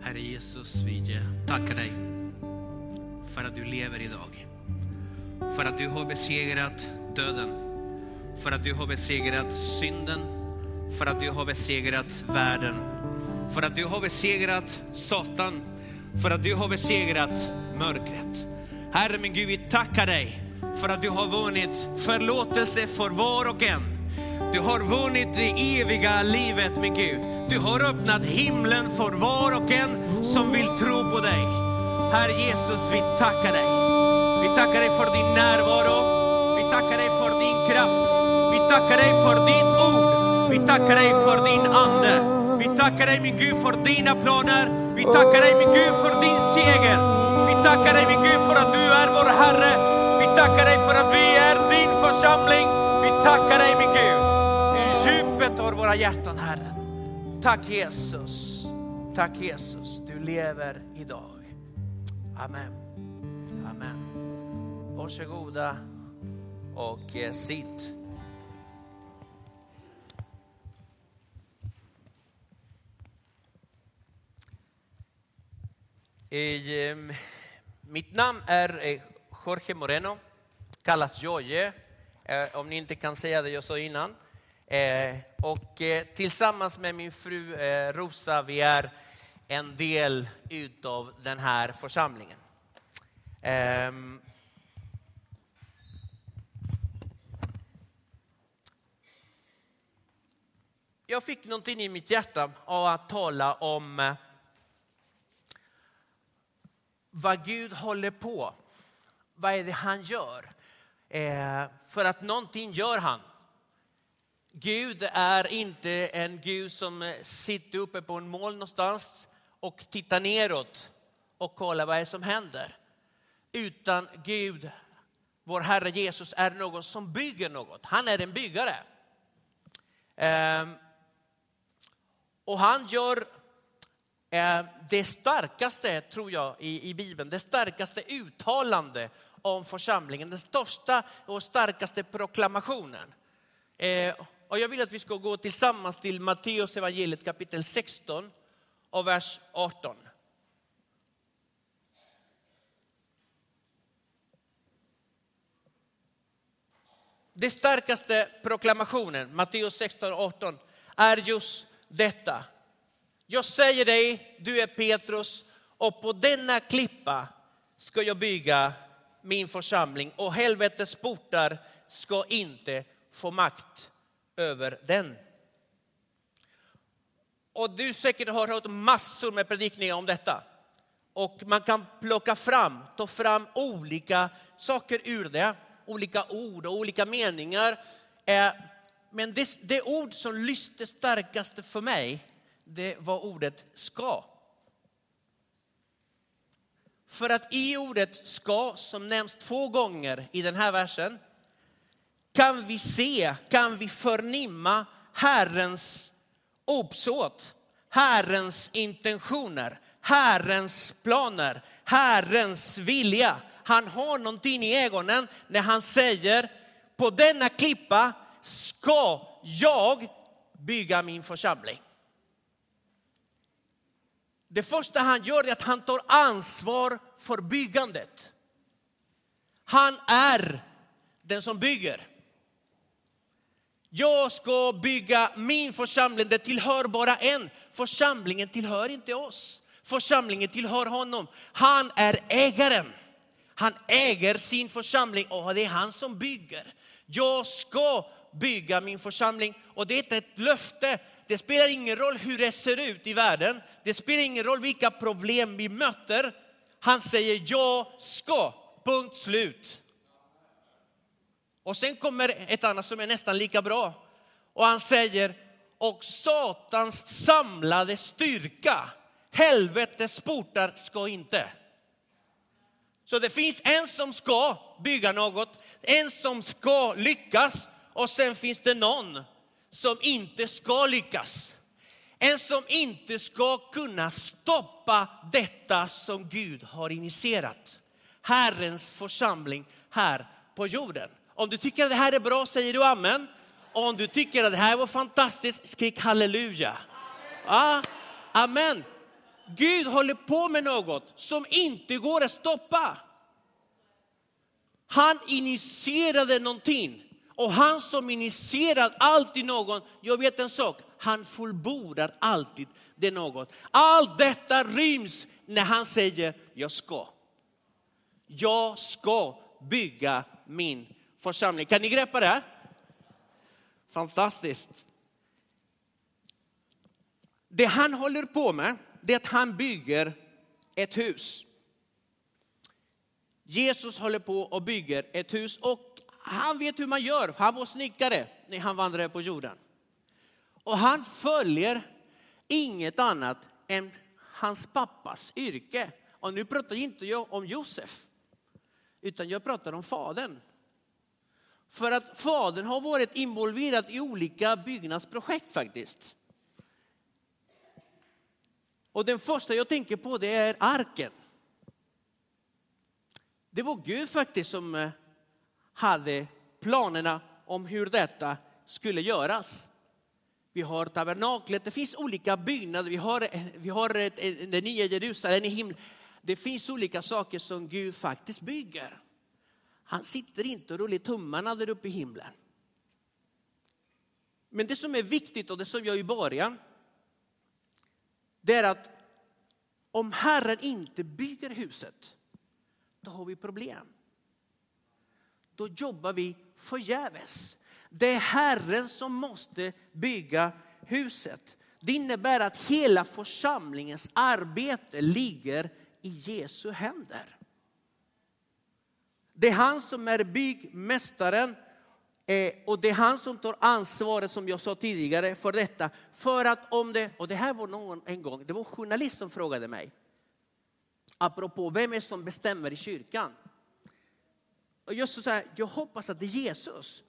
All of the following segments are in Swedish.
Herre Jesus, vi tackar dig för att du lever idag. För att du har besegrat döden. För att du har besegrat synden. För att du har besegrat världen. För att du har besegrat Satan. För att du har besegrat mörkret. Herre min Gud, vi tackar dig för att du har vunnit förlåtelse för var och en. Du har vunnit det eviga livet min Gud. Du har öppnat himlen för var och en som vill tro på dig. Herre Jesus, vi tackar dig. Vi tackar dig för din närvaro. Vi tackar dig för din kraft. Vi tackar dig för ditt ord. Vi tackar dig för din ande. Vi tackar dig min Gud för dina planer. Vi tackar dig min Gud för din seger. Vi tackar dig min Gud för att du är vår Herre. Vi tackar dig för att vi är din församling. Vi tackar dig min Gud. I djupet av våra hjärtan Herre. Tack Jesus. Tack Jesus, du lever idag. Amen. Amen. Varsågoda och eh, sitt. I, eh, mitt namn är eh, Jorge Moreno, kallas Joje, eh, om ni inte kan säga det jag sa innan. Eh, och eh, tillsammans med min fru eh, Rosa, vi är en del utav den här församlingen. Ehm, jag fick någonting i mitt hjärta av att tala om eh, vad Gud håller på. Vad är det han gör? Eh, för att någonting gör han. Gud är inte en Gud som eh, sitter uppe på en moln någonstans och tittar neråt och kollar vad det är som händer. Utan Gud, vår Herre Jesus, är någon som bygger något. Han är en byggare. Ehm, och han gör eh, det starkaste, tror jag, i, i Bibeln, det starkaste uttalande om församlingen, den största och starkaste proklamationen. Eh, och jag vill att vi ska gå tillsammans till Matteus evangeliet kapitel 16 och vers 18. Den starkaste proklamationen, Matteus 16 och 18, är just detta. Jag säger dig, du är Petrus och på denna klippa ska jag bygga min församling och helvetets portar ska inte få makt över den. Och du säkert har hört massor med predikningar om detta. Och man kan plocka fram, ta fram olika saker ur det, olika ord och olika meningar. Men det, det ord som lyste starkast för mig, det var ordet ska. För att i ordet ska, som nämns två gånger i den här versen, kan vi se, kan vi förnimma Herrens uppsåt, Herrens intentioner, Herrens planer, Herrens vilja. Han har någonting i ögonen när han säger på denna klippa ska jag bygga min församling. Det första han gör är att han tar ansvar för byggandet. Han är den som bygger. Jag ska bygga min församling, det tillhör bara en. Församlingen tillhör inte oss. Församlingen tillhör honom. Han är ägaren. Han äger sin församling och det är han som bygger. Jag ska bygga min församling och det är ett löfte. Det spelar ingen roll hur det ser ut i världen. Det spelar ingen roll vilka problem vi möter. Han säger jag ska, punkt slut. Och sen kommer ett annat som är nästan lika bra. Och han säger, och Satans samlade styrka, helvetes portar ska inte. Så det finns en som ska bygga något, en som ska lyckas och sen finns det någon som inte ska lyckas. En som inte ska kunna stoppa detta som Gud har initierat. Herrens församling här på jorden. Om du tycker att det här är bra säger du amen. Och om du tycker att det här var fantastiskt, skrik halleluja. Ah, amen. Gud håller på med något som inte går att stoppa. Han initierade någonting. Och han som initierar alltid någon, jag vet en sak, han fullbordar alltid det något. Allt detta ryms när han säger, jag ska. Jag ska bygga min församling. Kan ni greppa det? Fantastiskt. Det han håller på med, det är att han bygger ett hus. Jesus håller på och bygger ett hus och han vet hur man gör. Han var snickare när han vandrade på jorden. Och han följer inget annat än hans pappas yrke. Och nu pratar inte jag om Josef, utan jag pratar om fadern. För att fadern har varit involverad i olika byggnadsprojekt faktiskt. Och den första jag tänker på det är arken. Det var Gud faktiskt som eh, hade planerna om hur detta skulle göras. Vi har tabernaklet, det finns olika byggnader, vi har, vi har det nya Jerusalem i himlen. Det finns olika saker som Gud faktiskt bygger. Han sitter inte och rullar tummarna där uppe i himlen. Men det som är viktigt och det som jag i början, det är att om Herren inte bygger huset, då har vi problem. Då jobbar vi förgäves. Det är Herren som måste bygga huset. Det innebär att hela församlingens arbete ligger i Jesu händer. Det är han som är byggmästaren eh, och det är han som tar ansvaret, som jag sa tidigare, för detta. För att om det, och det här var någon en gång, det var en journalist som frågade mig, apropå vem är som bestämmer i kyrkan. Och jag så här, jag hoppas att det är Jesus.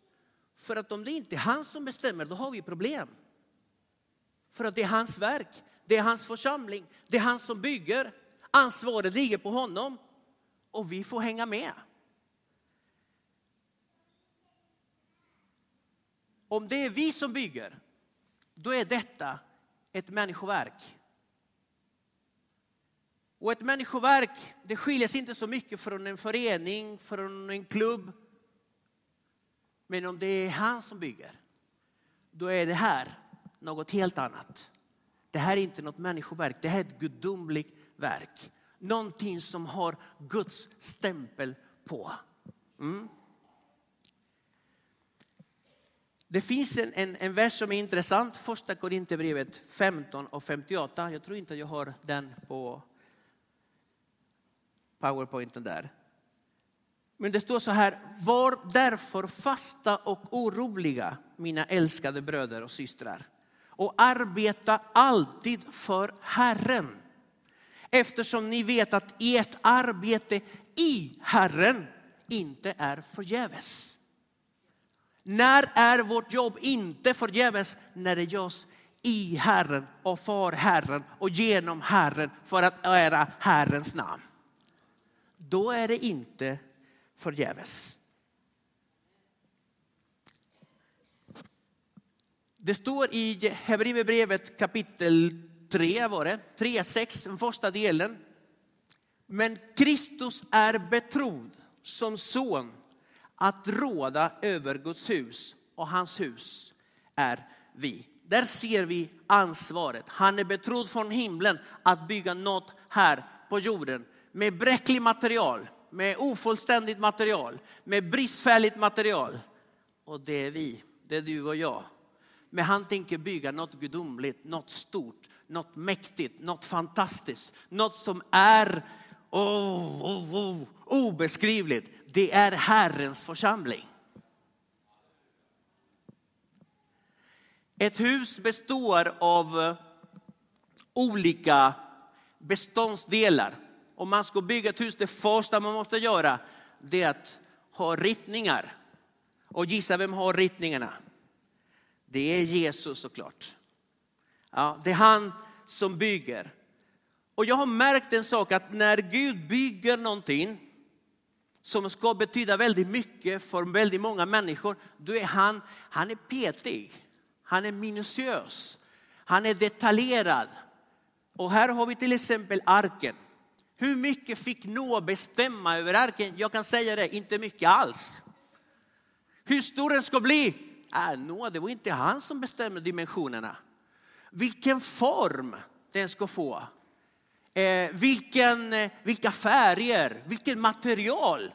För att om det inte är han som bestämmer, då har vi problem. För att det är hans verk, det är hans församling, det är han som bygger. Ansvaret ligger på honom och vi får hänga med. Om det är vi som bygger, då är detta ett människoverk. Och ett människoverk, det skiljer sig inte så mycket från en förening, från en klubb. Men om det är han som bygger, då är det här något helt annat. Det här är inte något människoverk, det här är ett gudomligt verk. Någonting som har Guds stämpel på. Mm. Det finns en, en, en vers som är intressant, första Korinthierbrevet 15 och 58. Jag tror inte jag har den på powerpointen där. Men det står så här, var därför fasta och oroliga mina älskade bröder och systrar och arbeta alltid för Herren. Eftersom ni vet att ert arbete i Herren inte är förgäves. När är vårt jobb inte förgäves? När det görs i Herren och för Herren och genom Herren för att ära Herrens namn. Då är det inte förgäves. Det står i Hebreerbrevet kapitel 3, var det, 3, 6, den första delen. Men Kristus är betrodd som son att råda över Guds hus och hans hus är vi. Där ser vi ansvaret. Han är betrodd från himlen att bygga något här på jorden med bräcklig material, med ofullständigt material, med bristfälligt material. Och det är vi, det är du och jag. Men han tänker bygga något gudomligt, något stort, något mäktigt, något fantastiskt, något som är oh, oh, oh, obeskrivligt. Det är Herrens församling. Ett hus består av olika beståndsdelar. Om man ska bygga ett hus, det första man måste göra det är att ha ritningar. Och gissa vem har ritningarna? Det är Jesus såklart. Ja, det är han som bygger. Och jag har märkt en sak att när Gud bygger någonting som ska betyda väldigt mycket för väldigt många människor, då är han, han är petig. Han är minutiös. Han är detaljerad. Och här har vi till exempel arken. Hur mycket fick Noa bestämma över arken? Jag kan säga det, inte mycket alls. Hur stor den ska bli? Äh, Noa, det var inte han som bestämde dimensionerna. Vilken form den ska få. Eh, vilken, eh, vilka färger, vilket material.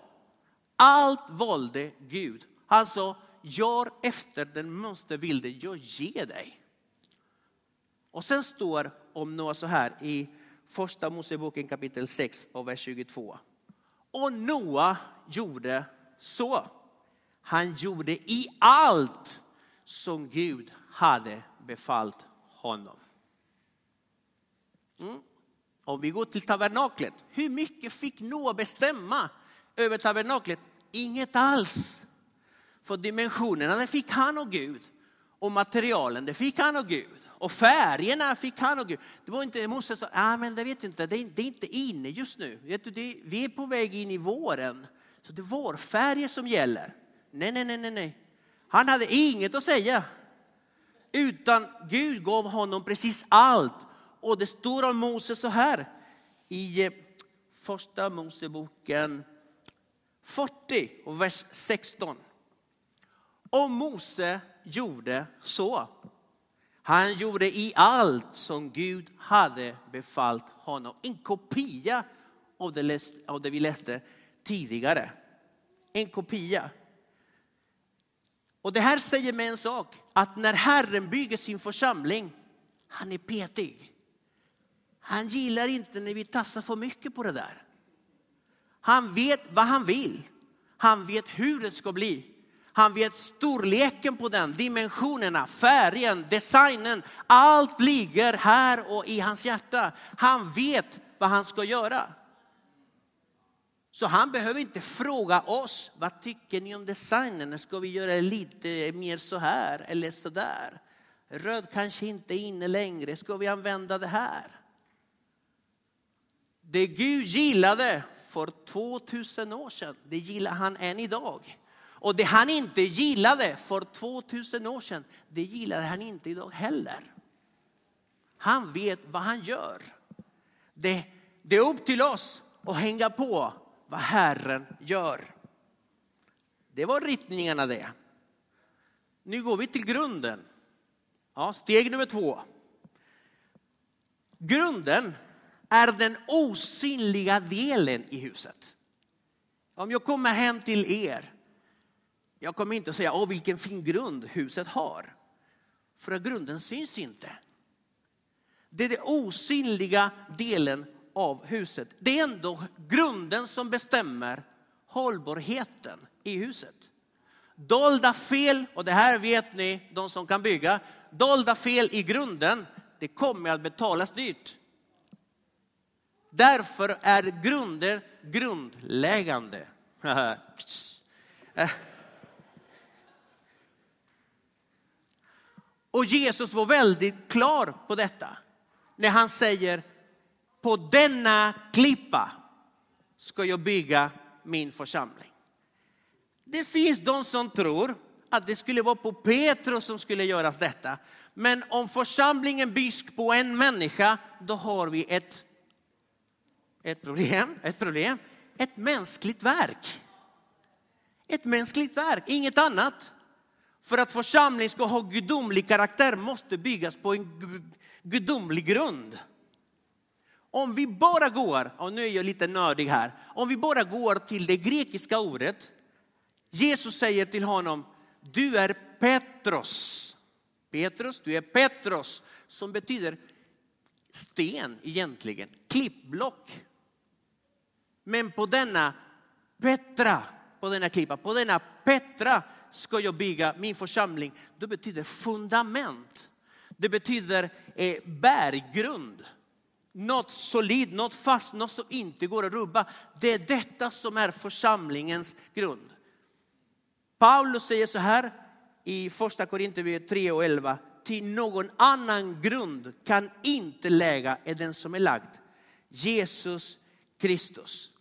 Allt valde Gud. Alltså, gör efter den mönsterbilden jag ger dig. Och sen står om Noa så här i första Moseboken kapitel 6 och vers 22. Och Noa gjorde så. Han gjorde i allt som Gud hade befallt honom. Mm. Om vi går till tabernaklet, hur mycket fick Noa bestämma över tabernaklet? Inget alls. För dimensionerna det fick han och Gud. Och materialen det fick han och Gud. Och färgerna fick han och Gud. Det var inte Mose sa, ah, men det vet inte, det är, det är inte inne just nu. Vet du, det, vi är på väg in i våren. Så det är vårfärger som gäller. Nej, nej, nej, nej, nej. Han hade inget att säga. Utan Gud gav honom precis allt. Och det står om Mose så här i eh, första Moseboken 40 och vers 16. Och Mose gjorde så. Han gjorde i allt som Gud hade befallt honom. En kopia av det, av det vi läste tidigare. En kopia. Och det här säger mig en sak, att när Herren bygger sin församling, han är petig. Han gillar inte när vi tassar för mycket på det där. Han vet vad han vill. Han vet hur det ska bli. Han vet storleken på den, dimensionerna, färgen, designen. Allt ligger här och i hans hjärta. Han vet vad han ska göra. Så han behöver inte fråga oss, vad tycker ni om designen? Ska vi göra lite mer så här eller så där? Röd kanske inte är inne längre, ska vi använda det här? Det Gud gillade för 2000 år sedan, det gillar han än idag. Och det han inte gillade för 2000 år sedan, det gillade han inte idag heller. Han vet vad han gör. Det, det är upp till oss att hänga på vad Herren gör. Det var ritningarna det. Nu går vi till grunden. Ja, steg nummer två. Grunden är den osynliga delen i huset. Om jag kommer hem till er, jag kommer inte att säga åh vilken fin grund huset har. För att grunden syns inte. Det är den osynliga delen av huset. Det är ändå grunden som bestämmer hållbarheten i huset. Dolda fel, och det här vet ni, de som kan bygga, dolda fel i grunden, det kommer att betalas dyrt. Därför är grunder grundläggande. Och Jesus var väldigt klar på detta när han säger på denna klippa ska jag bygga min församling. Det finns de som tror att det skulle vara på Petrus som skulle göras detta. Men om församlingen byggs på en människa, då har vi ett, ett, problem, ett problem. Ett mänskligt verk. Ett mänskligt verk, inget annat. För att församling ska ha gudomlig karaktär måste byggas på en gudomlig grund. Om vi bara går, och nu är jag lite nördig här, om vi bara går till det grekiska ordet. Jesus säger till honom, du är Petros. Petrus, du är Petros, som betyder sten egentligen, klippblock. Men på denna Petra, på denna klippa, på denna Petra ska jag bygga min församling. Det betyder fundament. Det betyder eh, berggrund något solid, något fast, något som inte går att rubba. Det är detta som är församlingens grund. Paulus säger så här i första Korinthierbrevet 3 och 11. Till någon annan grund kan inte lägga än den som är lagd. Jesus Kristus.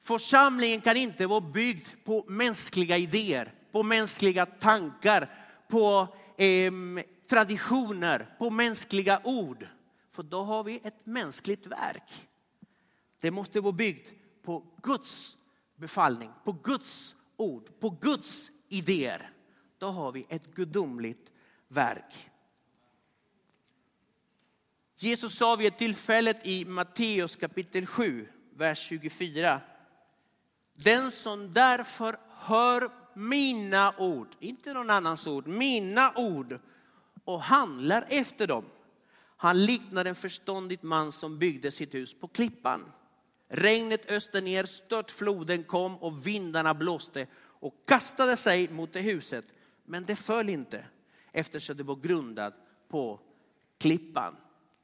Församlingen kan inte vara byggd på mänskliga idéer, på mänskliga tankar, på eh, traditioner, på mänskliga ord. För då har vi ett mänskligt verk. Det måste vara byggt på Guds befallning, på Guds ord, på Guds idéer. Då har vi ett gudomligt verk. Jesus sa vid ett tillfälle i Matteus kapitel 7, vers 24. Den som därför hör mina ord, inte någon annans ord, mina ord och handlar efter dem. Han liknar en förståndig man som byggde sitt hus på klippan. Regnet öste ner, störtfloden kom och vindarna blåste och kastade sig mot det huset. Men det föll inte eftersom det var grundat på klippan.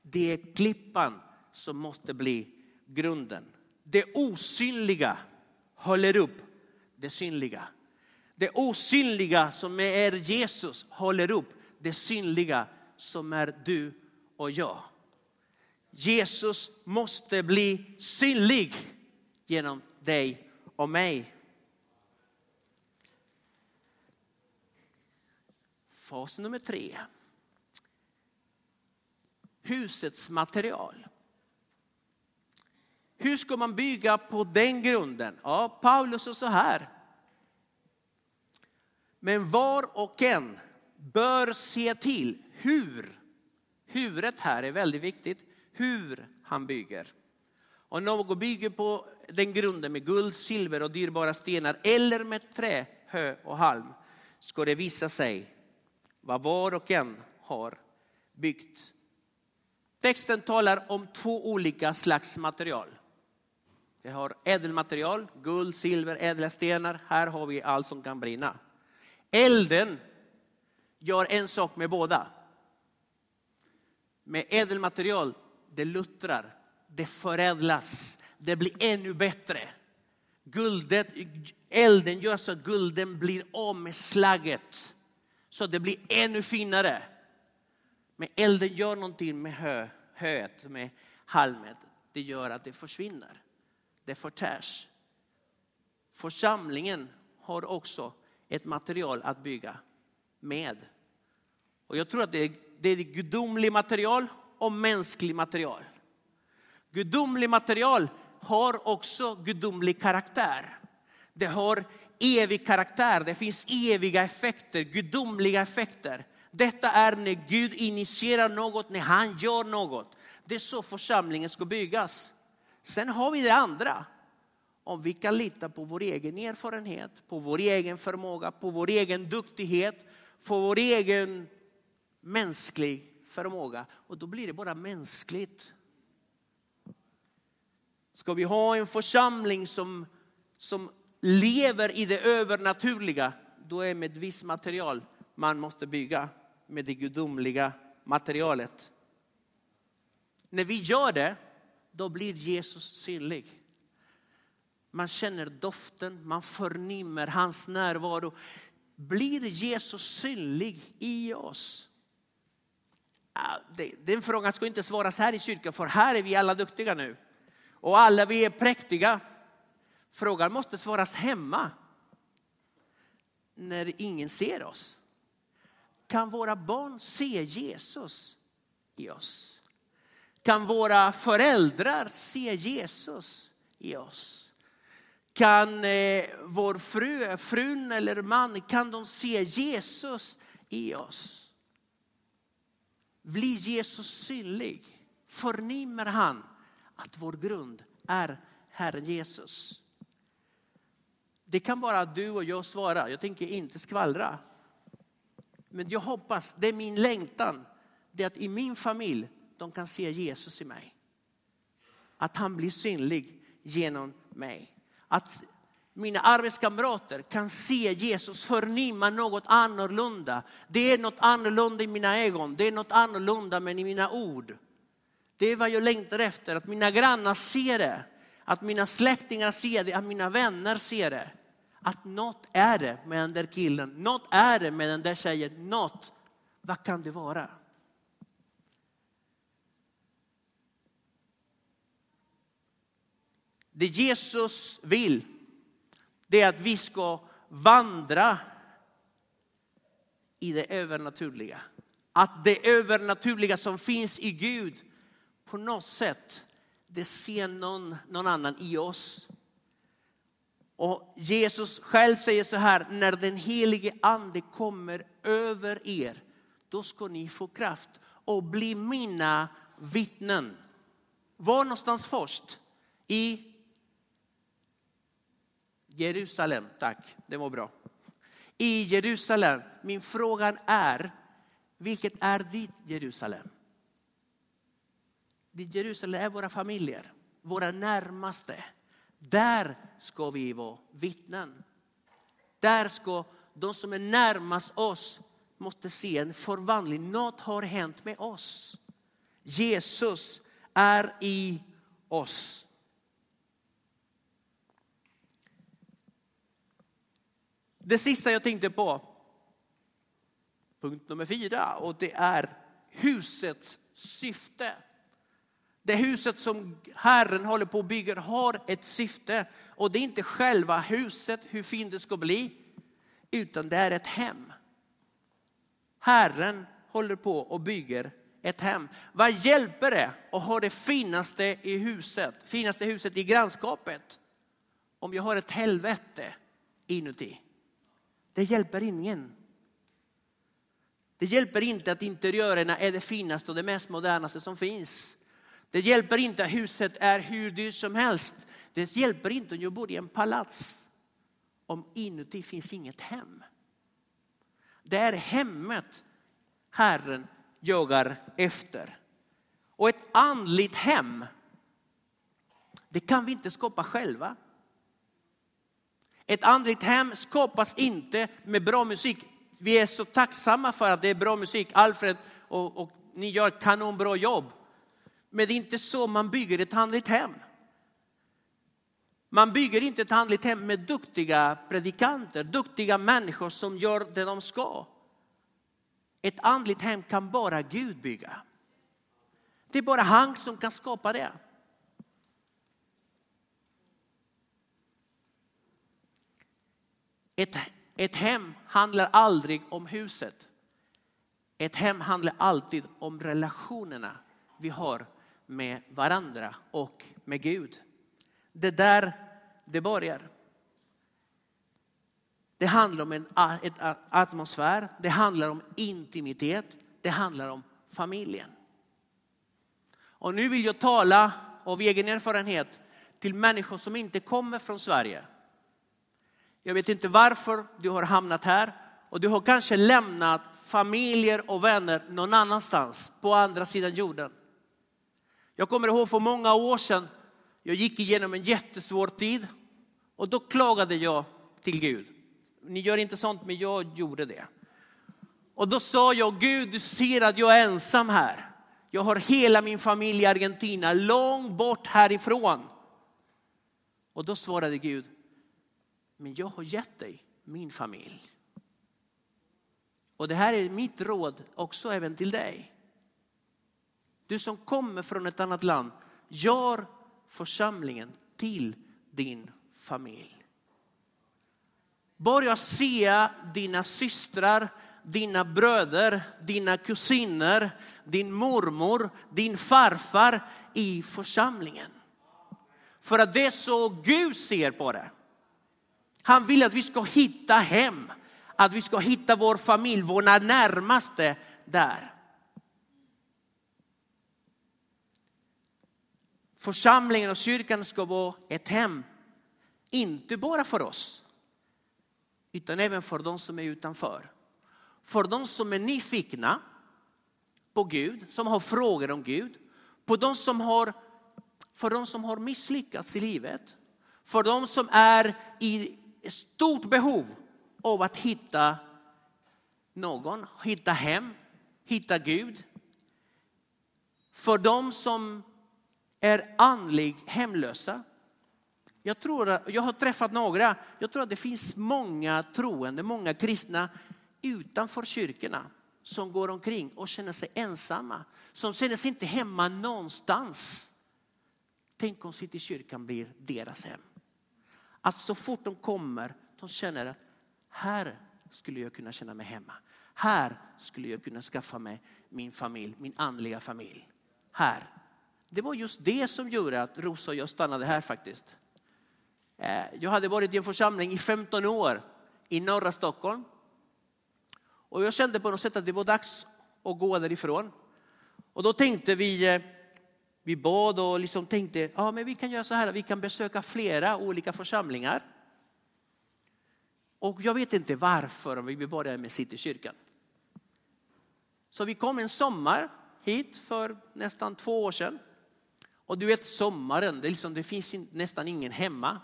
Det är klippan som måste bli grunden. Det osynliga håller upp det synliga. Det osynliga som är Jesus håller upp det synliga som är du och jag. Jesus måste bli synlig genom dig och mig. Fas nummer tre. Husets material. Hur ska man bygga på den grunden? Ja, Paulus sa så här. Men var och en bör se till hur, huret här är väldigt viktigt, hur han bygger. Om någon bygger på den grunden med guld, silver och dyrbara stenar eller med trä, hö och halm ska det visa sig vad var och en har byggt. Texten talar om två olika slags material. Vi har ädelmaterial, guld, silver, ädla stenar. Här har vi allt som kan brinna. Elden gör en sak med båda. Med ädelmaterial, det luttrar, det förädlas, det blir ännu bättre. Guldet, elden gör så att gulden blir av med slagget. Så det blir ännu finare. Men elden gör någonting med hö, höet, med halmet. Det gör att det försvinner. Det förtärs. Församlingen har också ett material att bygga med. Och jag tror att det är, det är gudomlig material och mänsklig material. Gudomlig material har också gudomlig karaktär. Det har evig karaktär, det finns eviga effekter, gudomliga effekter. Detta är när Gud initierar något, när han gör något. Det är så församlingen ska byggas. Sen har vi det andra. Om vi kan lita på vår egen erfarenhet, på vår egen förmåga, på vår egen duktighet, på vår egen mänsklig förmåga. Och då blir det bara mänskligt. Ska vi ha en församling som, som lever i det övernaturliga, då är med ett visst material man måste bygga med det gudomliga materialet. När vi gör det, då blir Jesus synlig. Man känner doften, man förnimmer hans närvaro. Blir Jesus synlig i oss? Den frågan ska inte svaras här i kyrkan, för här är vi alla duktiga nu. Och alla vi är präktiga. Frågan måste svaras hemma. När ingen ser oss. Kan våra barn se Jesus i oss? Kan våra föräldrar se Jesus i oss? Kan eh, vår fru, frun eller man, kan de se Jesus i oss? Blir Jesus synlig? Förnimmer han att vår grund är Herren Jesus? Det kan bara du och jag svara. Jag tänker inte skvallra. Men jag hoppas, det är min längtan, det är att i min familj de kan se Jesus i mig. Att han blir synlig genom mig. Att mina arbetskamrater kan se Jesus, förnimma något annorlunda. Det är något annorlunda i mina ögon, det är något annorlunda men i mina ord. Det är vad jag längtar efter, att mina grannar ser det. Att mina släktingar ser det, att mina vänner ser det. Att något är det med den där killen, något är det med den där tjejen, något. Vad kan det vara? Det Jesus vill, det är att vi ska vandra i det övernaturliga. Att det övernaturliga som finns i Gud på något sätt, det ser någon, någon annan i oss. Och Jesus själv säger så här, när den helige ande kommer över er, då ska ni få kraft och bli mina vittnen. Var någonstans först? I Jerusalem, tack, det var bra. I Jerusalem. Min fråga är, vilket är ditt Jerusalem? Ditt Jerusalem är våra familjer, våra närmaste. Där ska vi vara vittnen. Där ska de som är närmast oss måste se en förvandling. Något har hänt med oss. Jesus är i oss. Det sista jag tänkte på, punkt nummer fyra, och det är husets syfte. Det huset som Herren håller på att bygga har ett syfte. Och det är inte själva huset, hur fint det ska bli, utan det är ett hem. Herren håller på och bygger ett hem. Vad hjälper det att ha det finaste i huset, finaste huset i grannskapet? Om jag har ett helvete inuti. Det hjälper ingen. Det hjälper inte att interiörerna är det finaste och det mest modernaste som finns. Det hjälper inte att huset är hur dyrt som helst. Det hjälper inte om jag bor i en palats om inuti finns inget hem. Det är hemmet Herren jagar efter. Och ett andligt hem, det kan vi inte skapa själva. Ett andligt hem skapas inte med bra musik. Vi är så tacksamma för att det är bra musik. Alfred och, och ni gör kanonbra jobb. Men det är inte så man bygger ett andligt hem. Man bygger inte ett andligt hem med duktiga predikanter, duktiga människor som gör det de ska. Ett andligt hem kan bara Gud bygga. Det är bara han som kan skapa det. Ett, ett hem handlar aldrig om huset. Ett hem handlar alltid om relationerna vi har med varandra och med Gud. Det där det börjar. Det handlar om en atmosfär, det handlar om intimitet, det handlar om familjen. Och nu vill jag tala av egen erfarenhet till människor som inte kommer från Sverige. Jag vet inte varför du har hamnat här och du har kanske lämnat familjer och vänner någon annanstans på andra sidan jorden. Jag kommer ihåg för många år sedan, jag gick igenom en jättesvår tid och då klagade jag till Gud. Ni gör inte sånt, men jag gjorde det. Och då sa jag, Gud du ser att jag är ensam här. Jag har hela min familj i Argentina, långt bort härifrån. Och då svarade Gud, men jag har gett dig min familj. Och det här är mitt råd också även till dig. Du som kommer från ett annat land, gör församlingen till din familj. Börja se dina systrar, dina bröder, dina kusiner, din mormor, din farfar i församlingen. För att det är så Gud ser på det. Han vill att vi ska hitta hem, att vi ska hitta vår familj, våra närmaste där. Församlingen och kyrkan ska vara ett hem, inte bara för oss, utan även för de som är utanför. För de som är nyfikna på Gud, som har frågor om Gud, på de som har, för de som har misslyckats i livet, för de som är i stort behov av att hitta någon, hitta hem, hitta Gud. För de som är andlig hemlösa. Jag, tror, jag har träffat några, jag tror att det finns många troende, många kristna utanför kyrkorna som går omkring och känner sig ensamma. Som känner sig inte hemma någonstans. Tänk om Citykyrkan blir deras hem. Att så fort de kommer, de känner att här skulle jag kunna känna mig hemma. Här skulle jag kunna skaffa mig min familj, min andliga familj. Här. Det var just det som gjorde att Rosa och jag stannade här faktiskt. Eh, jag hade varit i en församling i 15 år i norra Stockholm. Och jag kände på något sätt att det var dags att gå därifrån. Och då tänkte vi, eh, vi bad och liksom tänkte, ja men vi kan göra så här, vi kan besöka flera olika församlingar. Och jag vet inte varför vi började med Citykyrkan. Så vi kom en sommar hit för nästan två år sedan. Och du vet sommaren, det, liksom, det finns nästan ingen hemma.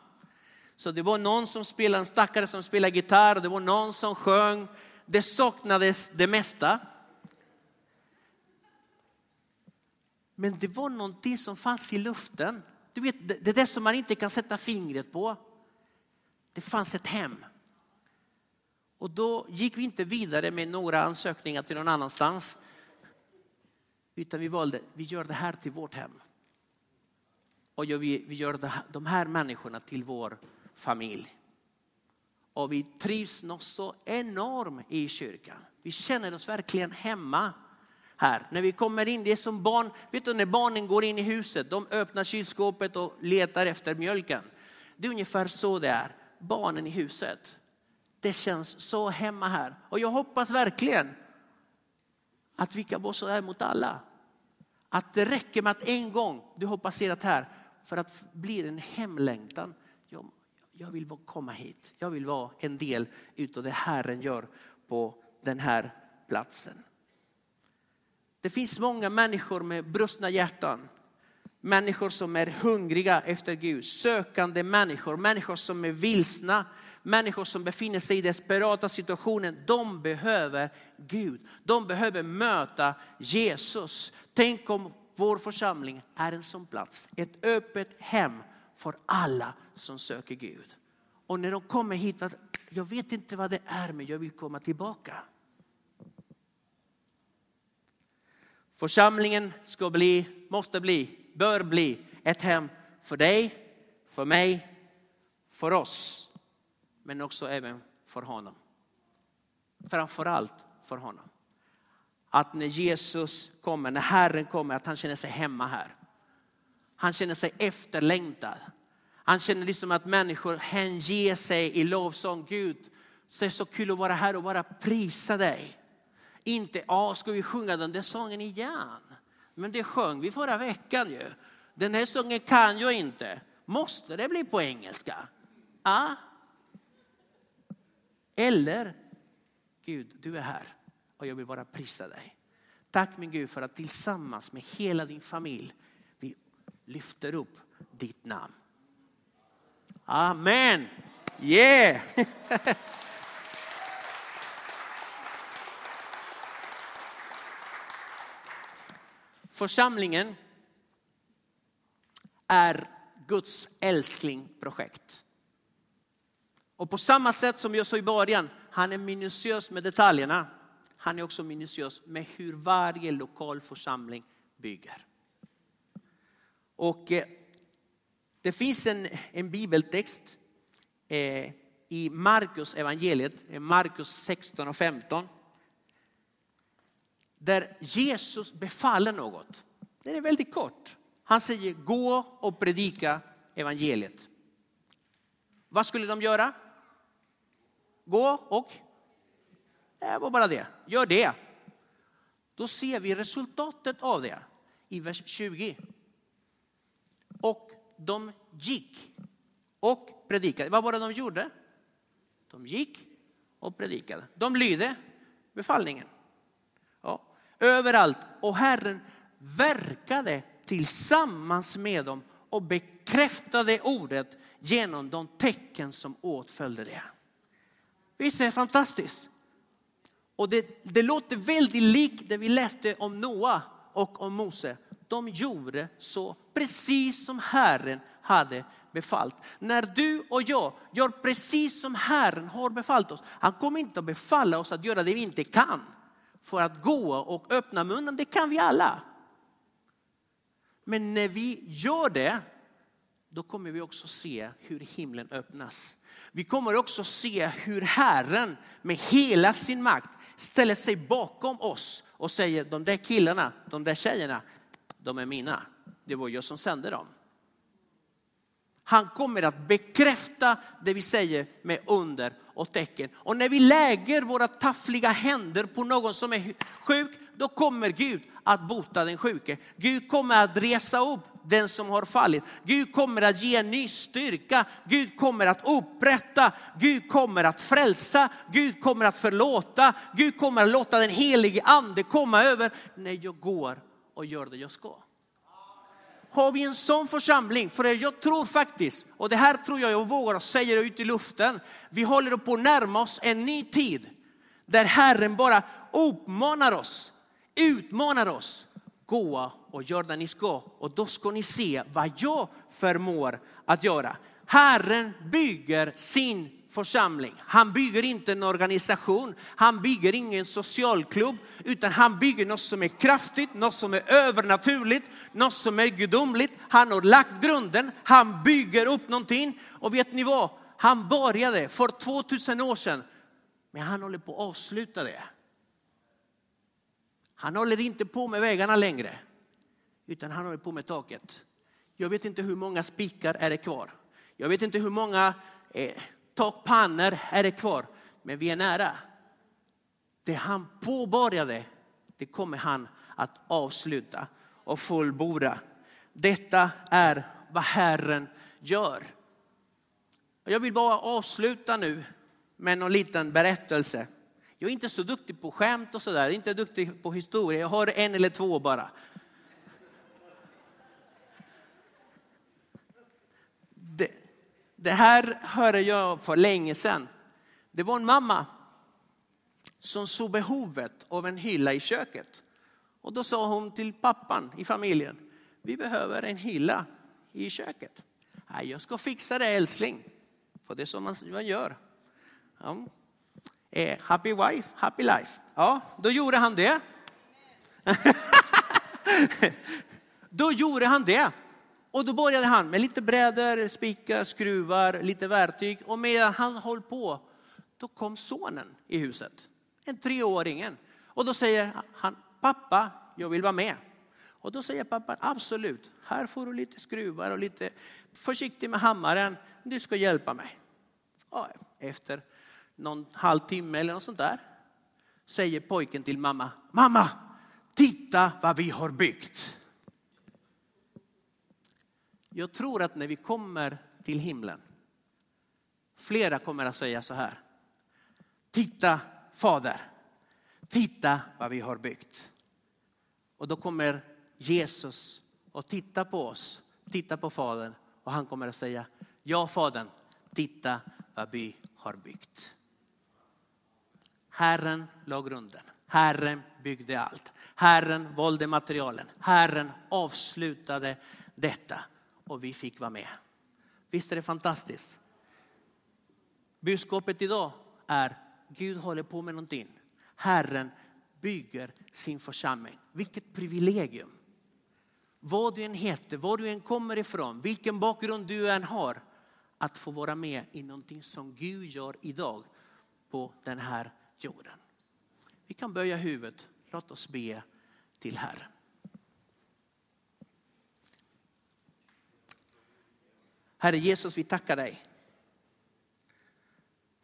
Så det var någon som spelade, en stackare som spelade gitarr, det var någon som sjöng. Det saknades det mesta. Men det var någonting som fanns i luften. Du vet, det är det som man inte kan sätta fingret på. Det fanns ett hem. Och då gick vi inte vidare med några ansökningar till någon annanstans. Utan vi valde, vi gör det här till vårt hem. Och vi, vi gör de här människorna till vår familj. Och vi trivs något så enormt i kyrkan. Vi känner oss verkligen hemma här. När vi kommer in, det är som barn, vet du när barnen går in i huset, de öppnar kylskåpet och letar efter mjölken. Det är ungefär så det är, barnen i huset. Det känns så hemma här. Och jag hoppas verkligen att vi kan vara så här mot alla. Att det räcker med att en gång du har passerat här för att bli en hemlängtan. Jag, jag vill komma hit. Jag vill vara en del utav det Herren gör på den här platsen. Det finns många människor med brustna hjärtan. Människor som är hungriga efter Gud, sökande människor, människor som är vilsna, människor som befinner sig i desperata situationer, de behöver Gud. De behöver möta Jesus. Tänk om vår församling är en sån plats, ett öppet hem för alla som söker Gud. Och när de kommer hit, jag vet inte vad det är men jag vill komma tillbaka. Församlingen ska bli, måste bli, bör bli ett hem för dig, för mig, för oss. Men också även för honom. Framförallt för honom. Att när Jesus kommer, när Herren kommer, att han känner sig hemma här. Han känner sig efterlängtad. Han känner liksom att människor hänger sig i lovsång. Gud, det är så kul att vara här och bara prisa dig. Inte, ja, ska vi sjunga den där sången igen? Men det sjöng vi förra veckan ju. Den här sången kan jag inte. Måste det bli på engelska? Ja. Eller, Gud, du är här och jag vill bara prisa dig. Tack min Gud för att tillsammans med hela din familj vi lyfter upp ditt namn. Amen. Yeah! Församlingen är Guds älsklingprojekt. Och på samma sätt som jag sa i början, han är minutiös med detaljerna. Han är också minutiös med hur varje lokal församling bygger. Och eh, det finns en, en bibeltext eh, i Markus evangeliet, eh, Markus 16 och 15 där Jesus befaller något. Det är väldigt kort. Han säger gå och predika evangeliet. Vad skulle de göra? Gå och? Det var bara det. Gör det. Då ser vi resultatet av det i vers 20. Och de gick och predikade. Vad var det de gjorde? De gick och predikade. De lydde befallningen överallt. Och Herren verkade tillsammans med dem och bekräftade ordet genom de tecken som åtföljde det. Visst är det fantastiskt? Och det, det låter väldigt likt det vi läste om Noa och om Mose. De gjorde så precis som Herren hade befallt. När du och jag gör precis som Herren har befallt oss. Han kommer inte att befalla oss att göra det vi inte kan för att gå och öppna munnen, det kan vi alla. Men när vi gör det, då kommer vi också se hur himlen öppnas. Vi kommer också se hur Herren med hela sin makt ställer sig bakom oss och säger de där killarna, de där tjejerna, de är mina. Det var jag som sände dem. Han kommer att bekräfta det vi säger med under och tecken. Och när vi lägger våra taffliga händer på någon som är sjuk, då kommer Gud att bota den sjuke. Gud kommer att resa upp den som har fallit. Gud kommer att ge ny styrka. Gud kommer att upprätta. Gud kommer att frälsa. Gud kommer att förlåta. Gud kommer att låta den helige ande komma över när jag går och gör det jag ska. Har vi en sån församling? För jag tror faktiskt, och det här tror jag jag vågar säga ut i luften. Vi håller på att närma oss en ny tid där Herren bara uppmanar oss, utmanar oss. Gå och gör det ni ska och då ska ni se vad jag förmår att göra. Herren bygger sin församling. Han bygger inte en organisation, han bygger ingen socialklubb, utan han bygger något som är kraftigt, något som är övernaturligt, något som är gudomligt. Han har lagt grunden, han bygger upp någonting. Och vet ni vad? Han började för 2000 år sedan, men han håller på att avsluta det. Han håller inte på med vägarna längre, utan han håller på med taket. Jag vet inte hur många spikar är det kvar. Jag vet inte hur många eh, takpannor är det kvar, men vi är nära. Det han påbörjade, det kommer han att avsluta och fullborda. Detta är vad Herren gör. Jag vill bara avsluta nu med någon liten berättelse. Jag är inte så duktig på skämt och sådär, inte duktig på historia. Jag har en eller två bara. Det här hörde jag för länge sedan. Det var en mamma som såg behovet av en hylla i köket. Och då sa hon till pappan i familjen, vi behöver en hylla i köket. Nej, jag ska fixa det älskling, för det är så man gör. Ja. Eh, happy wife, happy life. Ja, då gjorde han det. då gjorde han det. Och då började han med lite brädor, spikar, skruvar, lite verktyg. Och medan han höll på, då kom sonen i huset. En treåringen. Och då säger han, pappa, jag vill vara med. Och då säger pappan, absolut, här får du lite skruvar och lite försiktig med hammaren. Du ska hjälpa mig. Och efter någon halvtimme eller något sånt där säger pojken till mamma, mamma, titta vad vi har byggt. Jag tror att när vi kommer till himlen, flera kommer att säga så här. Titta Fader, titta vad vi har byggt. Och då kommer Jesus och titta på oss, titta på Fadern och han kommer att säga, ja Fadern, titta vad vi har byggt. Herren la grunden. Herren byggde allt. Herren valde materialen. Herren avslutade detta och vi fick vara med. Visst är det fantastiskt? Budskapet idag är Gud håller på med någonting. Herren bygger sin församling. Vilket privilegium. Vad du än heter, var du än kommer ifrån, vilken bakgrund du än har. Att få vara med i någonting som Gud gör idag på den här jorden. Vi kan böja huvudet. Låt oss be till Herren. Herre Jesus, vi tackar dig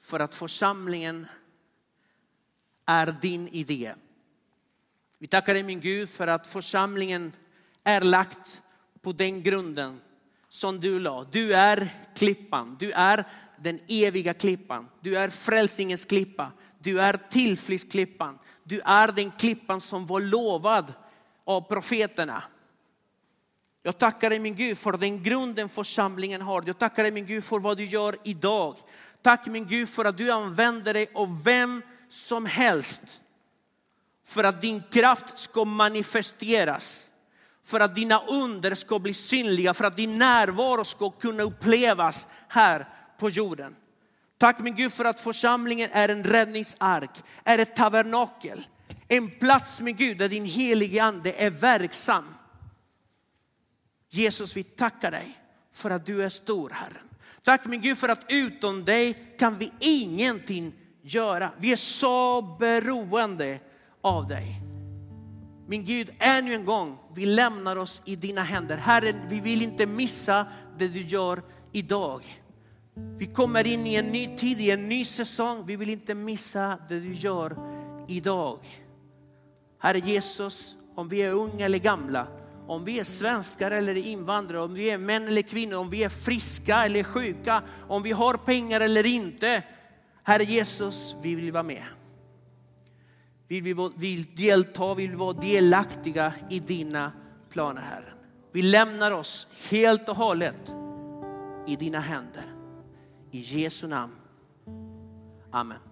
för att församlingen är din idé. Vi tackar dig min Gud för att församlingen är lagt på den grunden som du la. Du är klippan, du är den eviga klippan. Du är frälsningens klippa, du är tillflyktsklippan. Du är den klippan som var lovad av profeterna. Jag tackar dig min Gud för den grunden församlingen har. Jag tackar dig min Gud för vad du gör idag. Tack min Gud för att du använder dig av vem som helst. För att din kraft ska manifesteras. För att dina under ska bli synliga, för att din närvaro ska kunna upplevas här på jorden. Tack min Gud för att församlingen är en räddningsark, är ett tabernakel. En plats med Gud där din helige ande är verksam. Jesus, vi tackar dig för att du är stor Herren. Tack min Gud för att utom dig kan vi ingenting göra. Vi är så beroende av dig. Min Gud, ännu en gång, vi lämnar oss i dina händer. Herre, vi vill inte missa det du gör idag. Vi kommer in i en ny tid, i en ny säsong. Vi vill inte missa det du gör idag. Herre Jesus, om vi är unga eller gamla, om vi är svenskar eller invandrare, om vi är män eller kvinnor, om vi är friska eller sjuka, om vi har pengar eller inte. Herre Jesus, vi vill vara med. Vi vill, vill delta, vi vill vara delaktiga i dina planer Herren. Vi lämnar oss helt och hållet i dina händer. I Jesu namn. Amen.